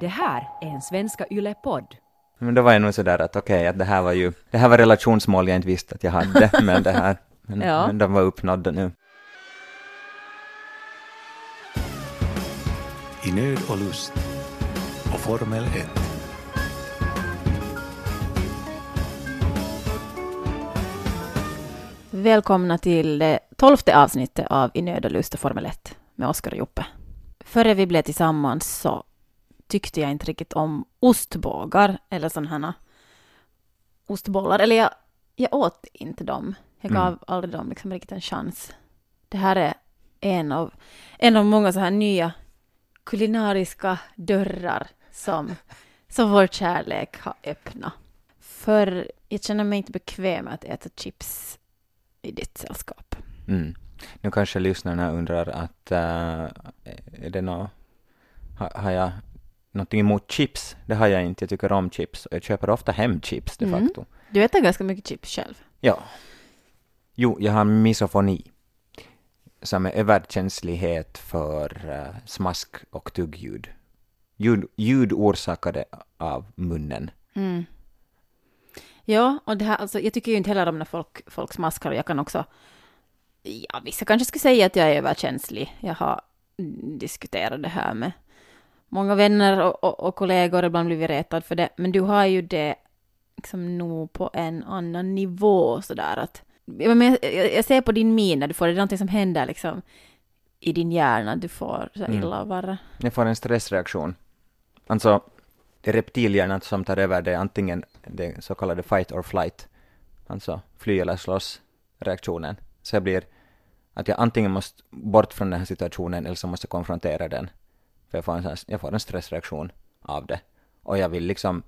Det här är en Svenska Yle-podd. Men då var jag nog sådär att okej, att det här var ju, det här var relationsmål jag inte visste att jag hade, men det här, men, Ja. men de var uppnådda nu. I nöd och lust och Formel 1. Välkomna till det tolfte avsnittet av I nöd och lust och Formel 1 med Oskar och Joppe. Före vi blev tillsammans så tyckte jag inte riktigt om ostbågar eller sådana här ostbollar. Eller jag, jag åt inte dem. Jag gav Mm. aldrig dem liksom riktigt en chans. Det här är en av, en av många så här nya kulinariska dörrar som, som vår kärlek har öppnat. För jag känner mig inte bekväm med att äta chips i ditt sällskap. Mm. Nu kanske lyssnarna undrar att, äh, är det nå, har, har jag någonting emot chips? Det har jag inte, jag tycker om chips och jag köper ofta hem chips de Mm. facto. Du äter ganska mycket chips själv. Ja. Jo, jag har misofoni. Som är överkänslighet för äh, smask och tuggljud. Ljud, ljud orsakade av munnen. Mm. Ja, och det här, alltså, jag tycker ju inte heller om när folk, folk smaskar och jag kan också, ja, vissa kanske skulle säga att jag är överkänslig. Jag har diskuterat det här med många vänner och, och, och kollegor, ibland blir vi retad för det, men du har ju det liksom nog på en annan nivå sådär att, jag, men, jag, jag ser på din min när du får det, är någonting som händer liksom i din hjärna, du får så Mm. illa vara. Jag får en stressreaktion. Alltså, det är reptilhjärnan som tar över det, antingen det så kallade fight or flight, alltså fly eller slåss reaktionen. Så jag blir att jag antingen måste bort från den här situationen eller så måste jag konfrontera den. För jag får en, jag får en stressreaktion av det. Och jag vill liksom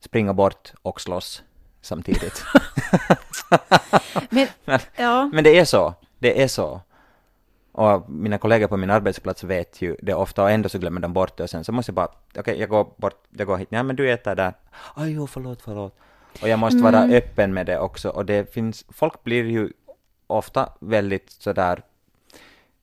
springa bort och slåss samtidigt. Men, Men- ja. Men det är så. Det är så. Och mina kollegor på min arbetsplats vet ju det ofta och ändå så glömmer de bort det och sen så måste jag bara, okej jag går bort, jag går hit, nej men du äter där, aj jo förlåt, förlåt. Och jag måste vara Mm. öppen med det också och det finns, folk blir ju ofta väldigt sådär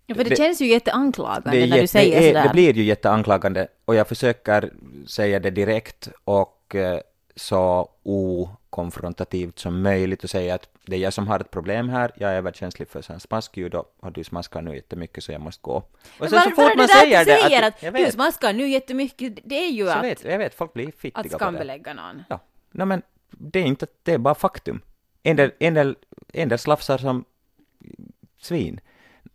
Ja, för det, Det- känns ju jätteanklagande när du jätte- säger det, är, sådär. det blir ju jätteanklagande och jag försöker säga det direkt och eh, så okonfrontativt som möjligt och säga att det är jag som har ett problem här, jag är överkänslig för sån smaskljud och, och du smaskar nu jättemycket så jag måste gå. Och Men sen varför så fort man säger att du det, säger att, jag du smaskar nu jättemycket, det är ju så att, vet, jag vet, folk blir att fittiga det. skambelägga någon. Ja, no, men det är inte, det är bara faktum. En del, en del, en del slafsar som svin.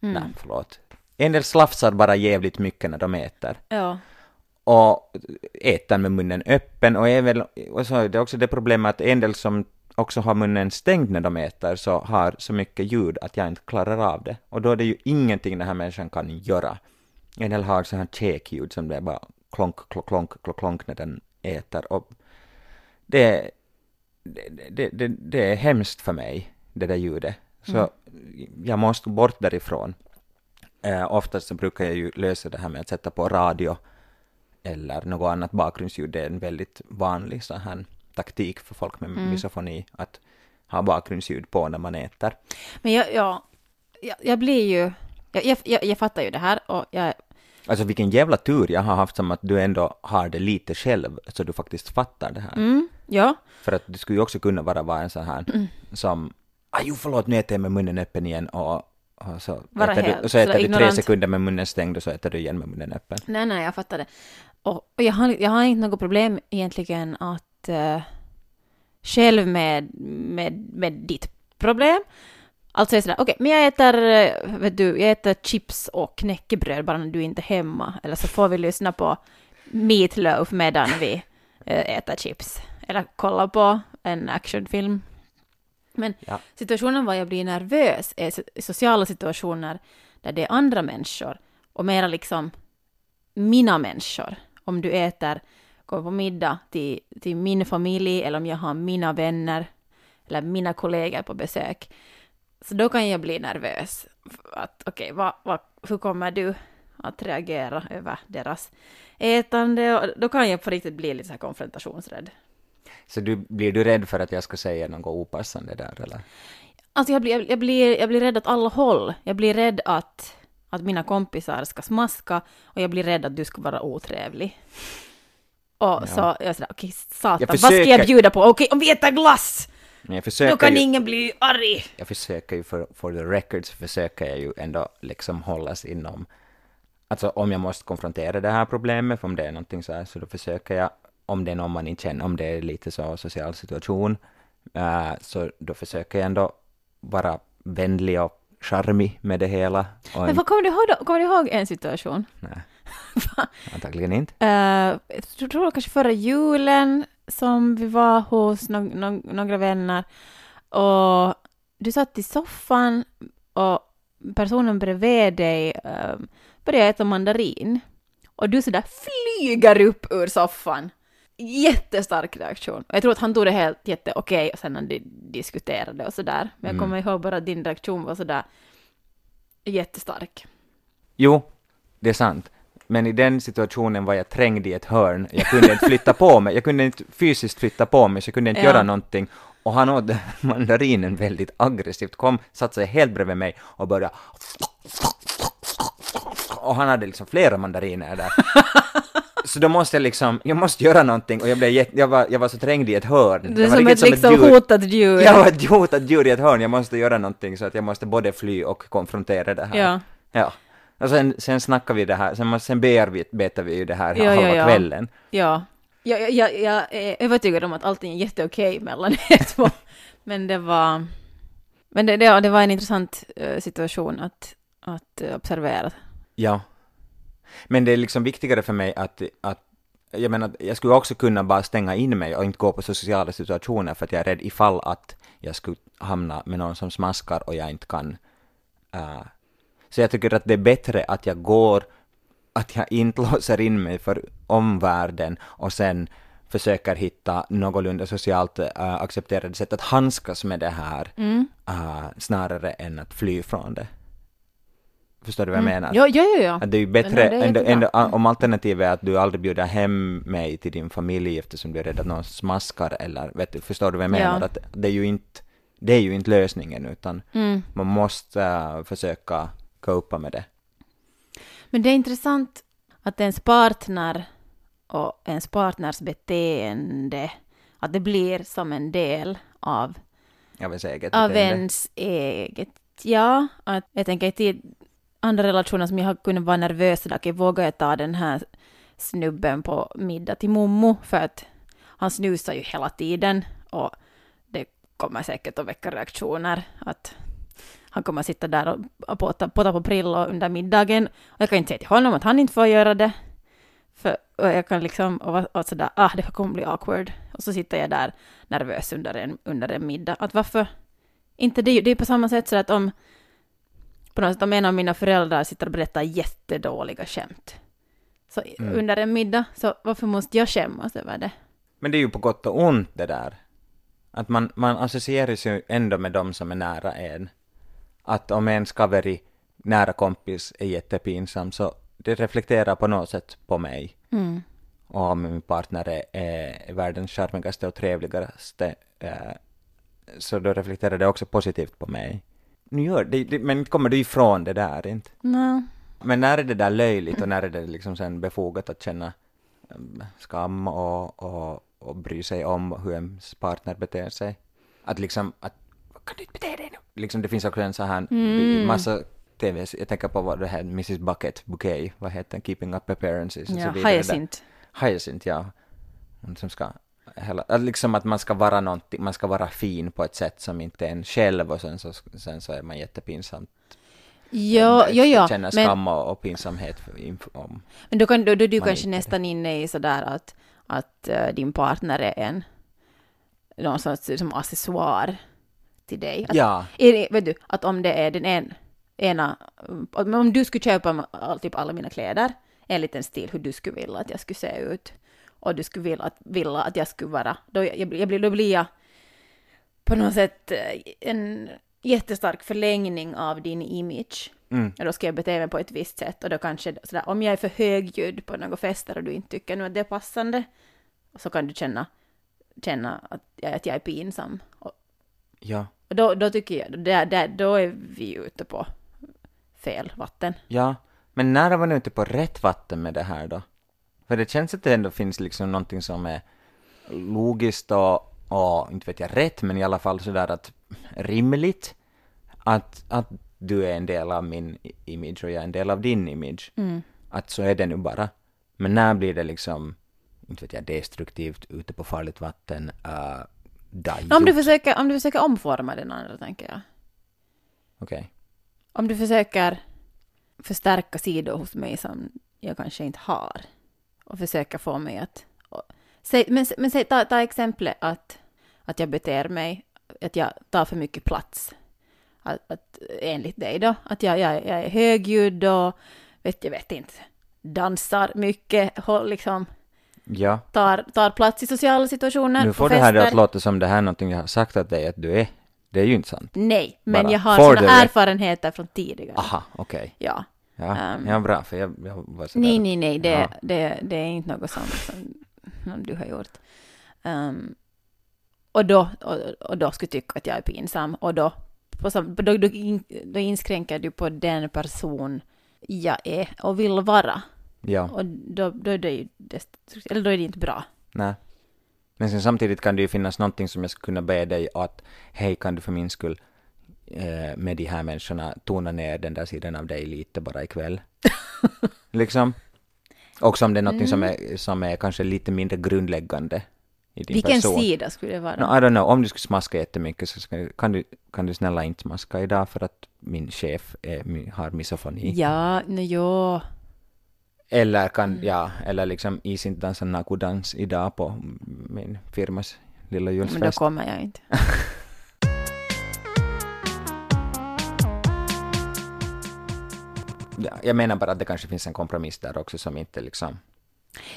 Mm. Nej, förlåt. En del slafsar bara jävligt mycket när de äter. Ja. och äter med munnen öppen och är väl, och så är det också det problemet att en del som också har munnen stängd när de äter så har så mycket ljud att jag inte klarar av det. Och då är det ju ingenting den här människan kan göra. En del har så här käkljud som det är bara klonk, klonk, klonk, klonk, klonk när den äter och det, det, det, det, det är hemskt för mig, det där ljudet. Så Mm. jag måste bort därifrån. Eh, oftast så brukar jag ju lösa det här med att sätta på radio eller något annat bakgrundsljud. Det är en väldigt vanlig så här taktik för folk med Mm. misofoni att ha bakgrundsljud på när man äter. Men jag, ja, jag, jag blir ju, jag, jag, jag, fattar ju det här och jag, Alltså vilken jävla tur jag har haft som att du ändå har det lite själv, så du faktiskt fattar det här. mm, ja, För att du skulle ju också kunna vara, vara en sån här Mm. som, aj jo förlåt nu äter jag med munnen öppen igen och, och så Vara äter, du, helt och så äter du tre ignorant. sekunder med munnen stängd och så äter du igen med munnen öppen. nej, nej, jag fattar det. Och, och jag, har, jag har inte något problem egentligen att eh, själv med, med, med ditt problem. Alltså jag är sådär, okej, men jag äter, eh, vet du, jag äter chips och knäckebröd bara när du inte är hemma. Eller så får vi lyssna på Meatloaf medan vi eh, äter chips. Eller kolla på en actionfilm. Men Ja. situationen var jag blir nervös är so- sociala situationer där det är andra människor och mera liksom mina människor. Om du äter, går på middag till, till min familj eller om jag har mina vänner eller mina kollegor på besök. Så då kan jag bli nervös. Att okej, vad, vad, hur kommer du att reagera över deras ätande? Och då kan jag på riktigt bli lite så konfrontationsrädd. Så du, blir du rädd för att jag ska säga något opassande där eller? Alltså jag blir, jag, blir, jag blir rädd åt alla håll. Jag blir rädd att, att mina kompisar ska smaska och jag blir rädd att du ska vara otrevlig. Och så, jag sådär, okej satan, Jag vad ska jag försöker- bjuda på? Okej, om vi äter glass! Men jag Då försöker kan ju, ingen bli arg! jag försöker ju för, for the record så försöker jag ju ändå liksom hållas inom, alltså om jag måste konfrontera det här problemet, om det är någonting så här, så då försöker jag, om det är någon man inte känner, om det är lite så social situation, äh, så då försöker jag ändå vara vänlig och charmig med det hela. Och Men en, vad kommer du ihåg då? Kommer du ihåg en situation? nej, antagligen inte. Uh, jag tror kanske förra julen som vi var hos no, no, några vänner och du satt i soffan och personen bredvid dig uh, började äta mandarin och du sådär flyger upp ur soffan. Jättestark reaktion. Och jag tror att han tog det helt jätte okej och sen när de diskuterade och sådär. Men jag Mm. kommer ihåg bara att din reaktion var sådär jättestark. Jo, det är sant. Men i den situationen var jag trängd i ett hörn. Jag kunde inte flytta på mig. Jag kunde inte fysiskt flytta på mig, så jag kunde inte Ja. göra någonting. Och han åt mandarinen väldigt aggressivt, kom, satte sig helt bredvid mig och började... Och han hade liksom flera mandariner där. Så då måste jag liksom, jag måste göra någonting och jag blev jätte, jag var, jag var så trängd i ett hörn. Du är var som riktigt ett liksom djur. hotat djur. Jag var ett hotat djur i ett hörn, jag måste göra någonting så att jag måste både fly och konfrontera det här. Ja. Ja. Och sen, sen snackar vi det här, sen, sen bearbetar vi ju det här Ja, halva ja. kvällen. Ja. Jag, jag, jag, jag är övertygad om att allting är jätteokej mellan er två. Men det var... Men det, det, det var en intressant eh, situation att, att eh, observera. Ja. Men det är liksom viktigare för mig att, att jag menar, jag skulle också kunna bara stänga in mig och inte gå på sociala situationer för att jag är rädd ifall att jag skulle hamna med någon som smaskar och jag inte kan. eh, så jag tycker att det är bättre att jag går, att jag inte låser in mig för omvärlden och sen försöker hitta någorlunda socialt uh, accepterade sätt att handskas med det här eh, snarare än att fly från det. Förstår du vad jag menar? Ja, ja, ja. ja. Att det är ju bättre, det är ändå, ändå, om alternativet är att du aldrig bjuder hem mig till din familj eftersom du är rädd att någon smaskar eller vet du, förstår du vad jag menar? Ja. Att det är ju inte, det är ju inte lösningen utan Mm. man måste äh, försöka copa med det. Men det är intressant att ens partner och ens partners beteende, att det blir som en del av Av ens eget av beteende. ens eget. Ja, att jag tänker till andra relationer som jag har kunnat vara nervös sådär, vågar jag ta den här snubben på middag till mommo för att han snusar ju hela tiden och det kommer säkert att väcka reaktioner att han kommer att sitta där och- påta, påta på Prillo under middagen och jag kan inte säga till honom att han inte får göra det för och jag kan liksom och vara och sådär, ah det kommer bli awkward och så sitter jag där nervös under en, under en middag. Att varför inte det? Det är på samma sätt så att om på något sätt om en av mina föräldrar sitter och berättar jättedåliga skämt så Mm. under en middag, så varför måste jag skämmas över det? Men det är ju på gott och ont det där. Att man, man associerar sig ändå med dem som är nära en. Att om en skaveri nära kompis är jättepinsam så det reflekterar på något sätt på mig. Mm. Och om min partner är, är världens charmigaste och trevligaste eh, så då reflekterar det också positivt på mig. Nu gör det, det men inte kommer du ifrån det där inte. No. Men när är det där löjligt och när är det liksom sen befogat att känna em, skam och, och, och bry sig om hur ens partner beter sig? Att liksom, att kan du inte bete dig nu? Liksom det finns också en sån här Mm. massa TV, jag tänker på vad det här Mrs Bucket Bouquet, vad heter den, Keeping Up Appearances och Ja, så vidare. hyacinth. Hyacinth, ja. Hon som ska hela, att liksom att man ska vara någonting, man ska vara fin på ett sätt som inte är en själv och sen så, sen så är man jättepinsam Ja, ja, ja. känner Men, skam och, och pinsamhet för, om. men då, kan, då, då är du kanske det. nästan inne i sådär att, att eh, din partner är en någon sorts som accessoar till dig. Att, Ja, är vet du, att om det är den en, ena, om du skulle köpa all- typ alla mina kläder, en liten stil hur du skulle vilja att jag skulle se ut, och du skulle vilja att, vilja att jag skulle vara, då, jag, jag, blir- då blir jag på något sätt eh, en jättestark förlängning av din image. mm, Och då ska jag bete mig på ett visst sätt och då kanske sådär, om jag är för högljudd på några fester och du inte tycker nu att det är passande, så kan du känna, känna att, jag- att jag är pinsam. Och, ja, och då, då tycker jag, där, där, då är vi ute på fel vatten. ja. Men när var ni ute på rätt vatten med det här då? För det känns att det ändå finns liksom någonting som är logiskt och, och inte vet jag rätt, men i alla fall sådär att rimligt att, att du är en del av min image och jag är en del av din image. Mm. Att så är det nu bara. Men när blir det liksom, inte vet jag, destruktivt, ute på farligt vatten, uh, Om du, försöker, om du försöker omforma den andra, tänker jag. Okej. Om du försöker förstärka sidor hos mig som jag kanske inte har och försöker få mig att... Och, säg, men men säg, ta, ta exemplet att, att jag beter mig, att jag tar för mycket plats. Att, att, enligt dig då, att jag, jag, jag är högljudd och vet, jag vet inte, dansar mycket, håll, liksom, Ja. tar, tar plats i sociala situationer, Nu får det här att låta som det här är någonting jag har sagt att dig att du är. Det är ju inte sant. Nej, men Bara jag har sådana erfarenheter från tidigare. Aha, okej. Ja. Ja, Ehm. ja, bra, för jag, jag var sådär. Nej, nej, nej, det, Ja. det, det är inte något som, som, som du har gjort. Ehm, och, då, och, och då skulle tycka att jag är pinsam och då, på då, då, då inskränker du på den person jag är och vill vara. Ja, Och då, då är det ju eller då är det inte bra. nej. Men sen samtidigt kan det ju finnas någonting som jag skulle kunna be dig att hej, kan du för min skull med de här människorna tona ner den där sidan av dig lite bara ikväll? liksom. Också om det är någonting som, är, som är kanske lite mindre grundläggande i din Vilken person. sida skulle det vara? No, I don't know, om du skulle smaska jättemycket så ska, kan, du, kan du snälla inte smaska idag för att min chef är, har misofoni. Ja, no, jo. Eller kan, ja, eller liksom is inte dansa nakodans idag på min firmas lilla Men då julsfest. kommer jag inte. Jag menar bara att det kanske finns en kompromiss där också som inte liksom...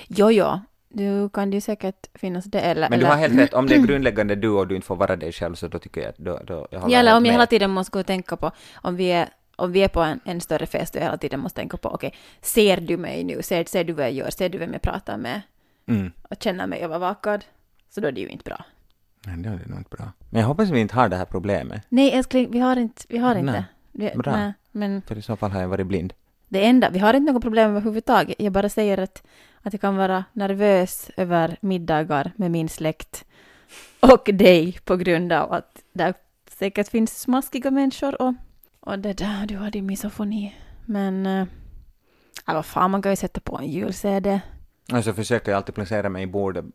Jo, jo. Du kan ju säkert finnas det eller... Men du har helt rätt, om det är grundläggande du och du inte får vara dig själv så då tycker jag att då, då jag Ja, eller om jag med. hela tiden måste gå och tänka på, om vi är, om vi är på en, en större fest och jag hela tiden måste tänka på, okej, ser du mig nu? Ser, ser du vad jag gör? Ser du vem jag pratar med? Mm. Och känner mig övervakad? Så då är det ju inte bra. Nej, det är nog inte bra. Men jag hoppas vi inte har det här problemet, Nej, älskling, vi har inte, vi har inte. Vi, bra. nej, men för i så fall har jag varit blind. det enda, vi har inte något problem överhuvudtaget. Jag bara säger att, att jag kan vara nervös över middagar med min släkt och dig på grund av att där säkert finns smaskiga människor och, och det där, du har din misofoni. Men, äh, vad fan, man kan ju sätta på en jul-CD. Och så försöker jag alltid placera mig i bordet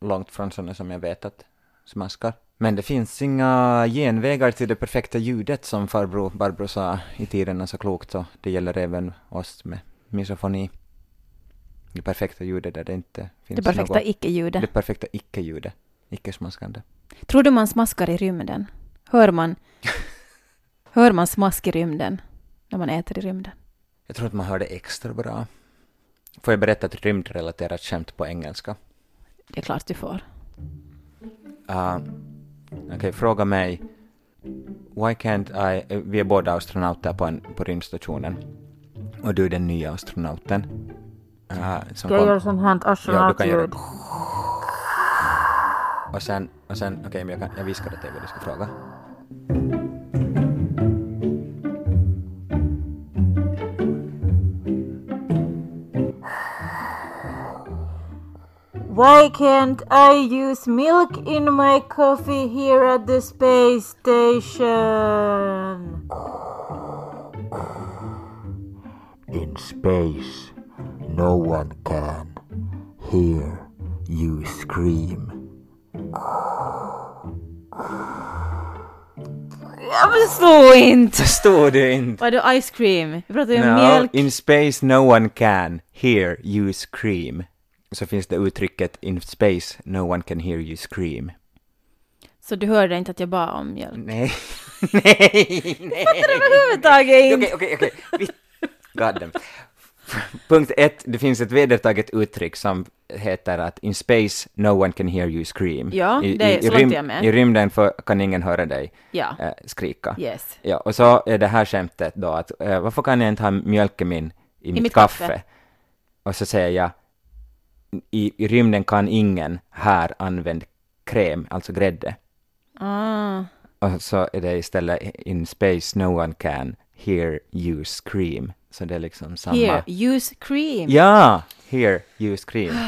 långt från sådana som jag vet att smaskar. Men det finns inga genvägar till det perfekta ljudet som farbror Barbro sa i tiderna så klokt så det gäller även oss med misofoni. Det perfekta ljudet där det inte finns Det perfekta något, icke-ljudet. det perfekta icke-ljudet. Icke-smaskande. Tror du man smaskar i rymden? Hör man, hör man smask i rymden när man äter i rymden? Jag tror att man hör det extra bra. Får jag berätta ett rymdrelaterat skämt på engelska? Det är klart du får. Uh, Okej, fråga mig. Why can't I... eh, Vi är båda astronauter på, en, på rymdstationen. Och du är den nya astronauten. Uh, som kom- sånt här Ja, du kan göra... Och sen, och sen okej, men jag, kan, jag viskar åt dig vad du ska fråga. Why can't I use milk in my coffee here at the space station? In space, no one can hear you scream. Jag förstår inte! Förstår du inte? Vadå ice cream? Vi pratar ju om No, mjölk. in space no one can hear you scream. Så finns det uttrycket in space no one can hear you scream. Så du hörde inte att jag bad om mjölk? Nej, nej, nej. Överhuvudtaget inte! Okej, okej, okej. God damn. Punkt ett, det finns ett vedertaget uttryck som heter att in space no one can hear you scream. Ja, I, det är- i, i, rym- jag med. I rymden för, kan ingen höra dig Ja, eh, skrika. yes. Ja, och så är det här skämtet då att eh, varför kan jag inte ha mjölk i, min, i, mitt, mitt kaffe? kaffe. Och så säger jag i, i rymden kan ingen här använda kräm, alltså grädde. Ah. Och så är det istället in space no one can hear you scream. Så det är liksom samma. Here, use cream. Ja! hear you scream.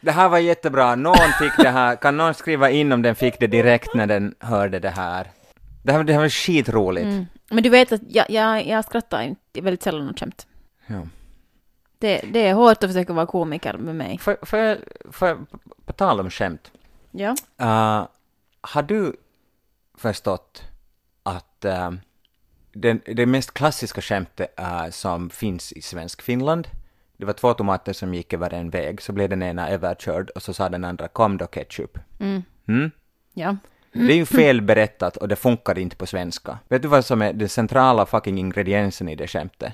Det här var jättebra. Någon fick det här. Kan någon skriva in om den fick det direkt när den hörde det här? Det här, det här var skitroligt. Mm. Men du vet att jag, jag, jag skrattar inte väldigt sällan åt skämt. Ja. Det, det är hårt att försöka vara komiker med mig. Jag, får jag, på tal om skämt. Ja. Uh, har du förstått att uh, den, det mest klassiska skämtet uh, som finns i svensk Finland, det var två tomater som gick över en väg, så blev den ena överkörd och så sa den andra kom då ketchup. Mm. Mm? Ja. Det är ju fel berättat och det funkar inte på svenska. Vet du vad som är den centrala fucking ingrediensen i det skämtet?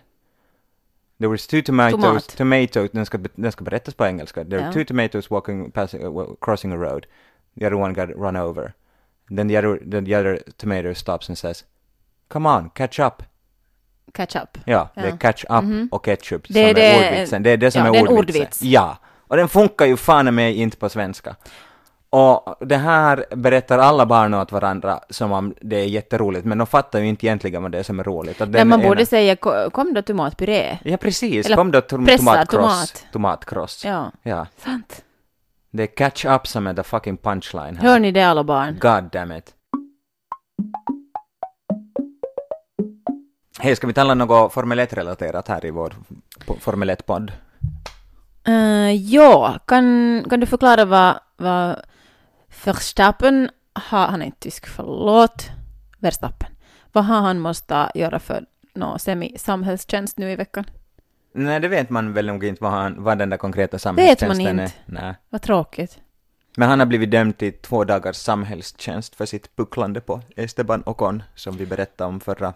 There was two tomatoes, Tomat. tomatoes, den ska, den ska berättas på engelska. There Ja. were two tomatoes walking, passing, uh, crossing a road. The other one got run over. Then the other, then the other tomato stops and says, Come on, catch up. Catch up. Ja, det Ja. är catch up Mhm. och ketchup Det som är är, det- ordvitsen. Det är det som ja, är det är en ordvitsen. ordvits. Ja, och den funkar ju fan med inte på svenska. Och det här berättar alla barn åt varandra som om det är jätteroligt, men de fattar ju inte egentligen vad det är som är roligt. Den man ena- borde säga "Ko- kom då tomatpuré. Ja, precis. Eller Kom då tom- tomatkross. tomat. Ja, Ja. sant. Det är catch up som är the fucking punchline här. Hör ni det alla barn? God damn it. Hej, ska vi tala något Formel 1-relaterat här i vår Formel 1-podd? Uh, ja, kan, kan du förklara vad, vad Verstappen har, han är inte tysk, förlåt, Verstappen. Vad har han måste göra för nå semi-samhällstjänst nu i veckan? Nej, det vet man väl nog inte vad, han, vad den där konkreta samhällstjänsten inte. är. Nej. Vad tråkigt. Men han har blivit dömd till två dagars samhällstjänst för sitt pucklande på Esteban Ocon, som vi berättade om förra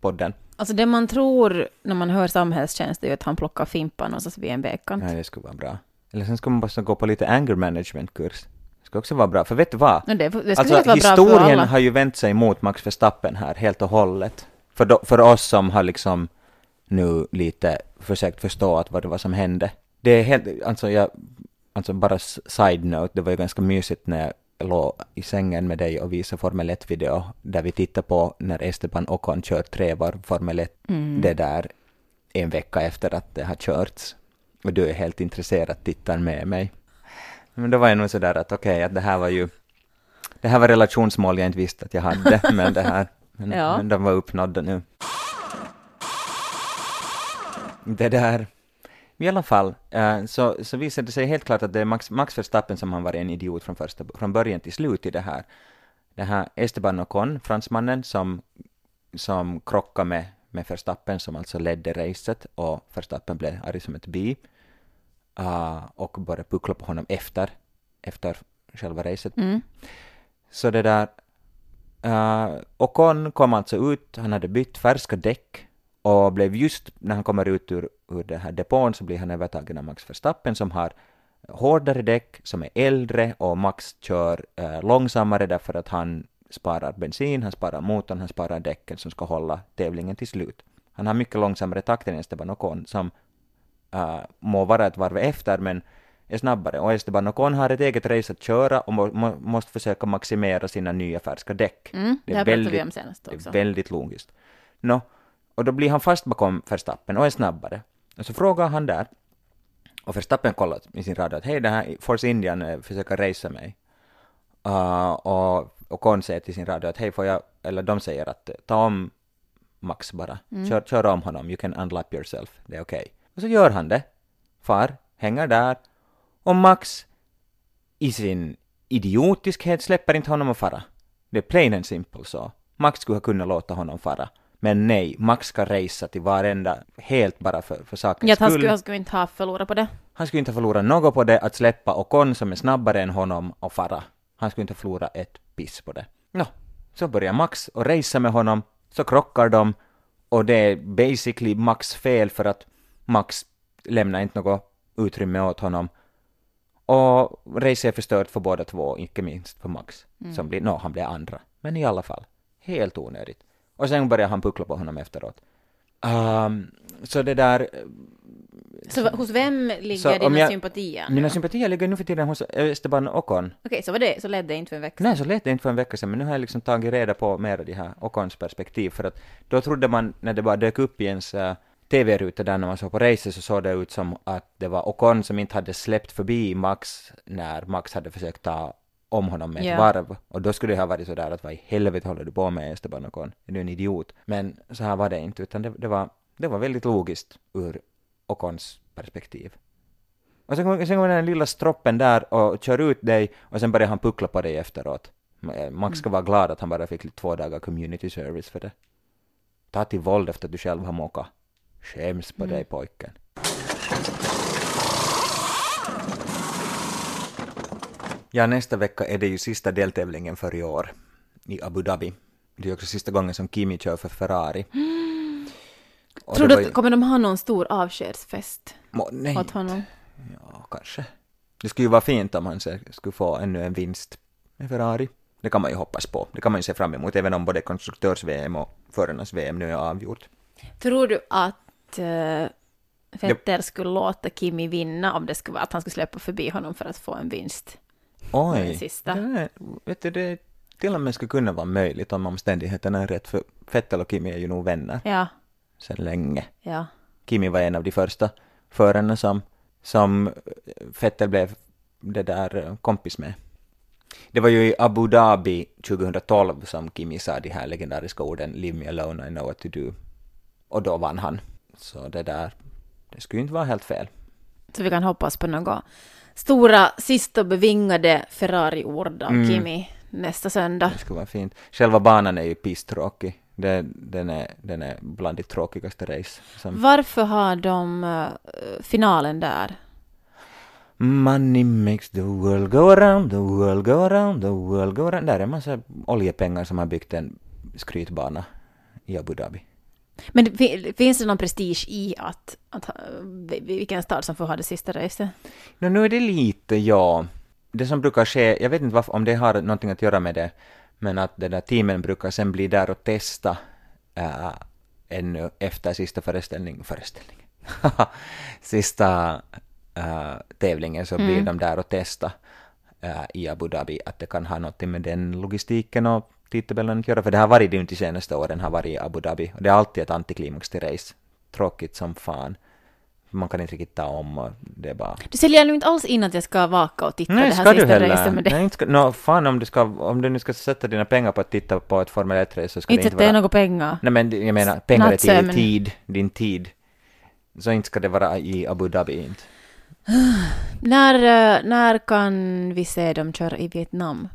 podden. Alltså det man tror när man hör samhällstjänst är ju att han plockar fimpan så vid en vägkant. Nej, det skulle vara bra. Eller sen ska man bara gå på lite anger management-kurs. Det ska också vara bra, för vet du vad? Det, det skulle Alltså historien har ju vänt sig mot Max Verstappen här helt och hållet. För, då, för oss som har liksom nu lite försökt förstå att vad det var som hände. Det är helt, alltså jag, alltså bara s- side note, det var ju ganska mysigt när jag låg i sängen med dig och visade Formel 1-video där vi tittade på när Esteban Ocon kör tre varv Formel 1, Mm. det där en vecka efter att det har körts. Och du är helt intresserad tittar med mig. Men då var jag nog sådär att okej, att det här var ju det här var relationsmål jag inte visste att jag hade, men det här, men, Ja. men de var uppnådda nu. Det där, i alla fall, eh, så, så visade det sig helt klart att det är Max, Max Verstappen som har varit en idiot från, första, från början till slut i det här. Det här Esteban Ocon, fransmannen, som, som krockade med, med Verstappen, som alltså ledde racet, och Verstappen blev arg som ett bi, uh, och började puckla på honom efter, efter själva racet. Mm. Så det där... Uh, Ocon kom alltså ut, han hade bytt färska däck och blev just när han kommer ut ur, ur den här depån så blir han övertagen av Max Verstappen som har hårdare däck, som är äldre och Max kör eh, långsammare därför att han sparar bensin, han sparar motorn, han sparar däcken som ska hålla tävlingen till slut. Han har mycket långsammare takt än Esteban Ocon som uh, må vara ett varv efter men är snabbare och Esteban Ocon har ett eget race att köra och må, må, måste försöka maximera sina nya färska däck. Mm, det, är här vi om senast Det är också. väldigt logiskt. Nå, och då blir han fast bakom Verstappen och är snabbare. Och så frågar han där, och Verstappen kollar i sin radio att hej, det här Force Indian försöker racea mig. Uh, och Ocon säger till sin radio att hej, får jag, eller de säger att ta om Max bara, Mm. kör, kör om honom, you can unlap yourself, det är okej. Och så gör han det, far, hänger där, och Max i sin idiotiskhet släpper inte honom att fara. Det är plain and simple så. Max skulle ha kunnat låta honom fara. Men nej, Max ska racea till varenda, helt bara för, för sakens Ja, att han skull. skulle, han skulle inte ha förlorat på det. Han skulle inte ha förlorat något på det att släppa Ocon som är snabbare än honom och fara. Han skulle inte ha förlorat ett piss på det. Nå, så börjar Max och racea med honom, så krockar de och det är basically Max fel för att Max lämnar inte något utrymme åt honom. Och racet är förstört för båda två, inte minst för Max. Som blir, no, han blir andra. Men i alla fall, helt onödigt. Och sen börjar han puckla på honom efteråt. Ehm, så det där, Så va- hos vem ligger Så dina jag- sympatier? mina sympatier ligger nu för tiden hos Esteban Ocon. Okej, så var det, så ledde det inte för en vecka Nej, så lät det inte för en vecka sedan, men nu har jag liksom tagit reda på mer av de här Ocons perspektiv, för att då trodde man, när det bara dök upp i ens uh, TV-ruta där när man såg på racet så såg det ut som att det var Ocon som inte hade släppt förbi Max när Max hade försökt ta om honom med ett Ja. varv. Och då skulle det ha varit sådär att vad i helvete håller du på med Esteban Ocon? Är du en idiot? Men så här var det inte, utan det, det, var, det var väldigt logiskt ur Ocons perspektiv. Och sen kommer sen kommer den lilla stroppen där och kör ut dig och sen börjar han puckla på dig efteråt. Max ska vara glad att han bara fick två dagar community service för det. Ta till våld efter att du själv har mockat. Skäms på dig pojken. Ja, nästa vecka är det ju sista deltävlingen för i år i Abu Dhabi. Det är också sista gången som Kimi kör för Ferrari. Och Tror du att ju- kommer de ha någon stor avskedsfest Må, nej, åt honom? Ja, kanske. Det skulle ju vara fint om han skulle få ännu en vinst med Ferrari. Det kan man ju hoppas på. Det kan man ju se fram emot, även om både konstruktörs-VM och förarnas-VM nu är avgjort. Tror du att uh, Vettel skulle låta Kimi vinna om det skulle vara att han skulle släppa förbi honom för att få en vinst? Oj! Den sista. Det, är- vet du, det till och med skulle kunna vara möjligt om omständigheterna är rätt, för Vettel och Kimi är ju nog vänner Ja, sedan länge. ja. Kimi var en av de första förarna som, som Vettel blev det där eh, kompis med. Det var ju i Abu Dhabi 2012 som Kimi sa de här legendariska orden ”Leave me alone, I know what to do”. Och då vann han. Så det där, det skulle inte vara helt fel. Så vi kan hoppas på något stora, sista bevingade Ferrari-ord av Mm. Kimi nästa söndag. Det skulle vara fint. Själva banan är ju pisstråkig. Det, den, är, den är bland de tråkigaste race. Som Varför har de eh, finalen där? Money makes the world go around, the world go around, the world go around. Där är en massa oljepengar som har byggt en skrytbana i Abu Dhabi. Men det finns det någon prestige i att, att vilken stad som får ha det sista racet? Nå, nu är det lite, ja. Det som brukar ske, jag vet inte varför, om det har någonting att göra med det, men att den där teamen brukar sen bli där och testa äh, ännu efter sista föreställning, föreställning, sista äh, tävlingen så blir de där och testa äh, i Abu Dhabi, att det kan ha någonting med den logistiken och tidtabellen att göra, för det har varit det inte de senaste åren, har varit i Abu Dhabi, och det är alltid ett antiklimax till race. Tråkigt som fan. Man kan inte riktigt ta om och det är bara... Du säljer nu inte alls in att jag ska vaka och titta Nej, det här ska du sista heller? racet med det. Nej, inte ska, no, fan om du, ska, om du nu ska sätta dina pengar på att titta på ett Formel 1-race så ska Inte det inte det är vara... några pengar. Nej men jag menar, pengar är till tid, din tid. Så inte ska det vara i Abu Dhabi inte. När, eh, när kan vi se dem köra i Vietnam?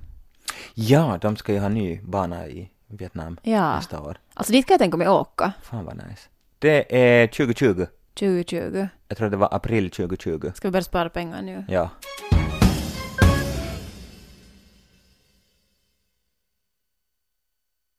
Ja, de ska ju ha ny bana i Vietnam Ja. nästa år. Alltså dit kan jag tänka mig åka. Fan vad nice. Det är 2020. 2020. Jag tror det var april 2020. Ska vi börja spara pengar nu? Ja.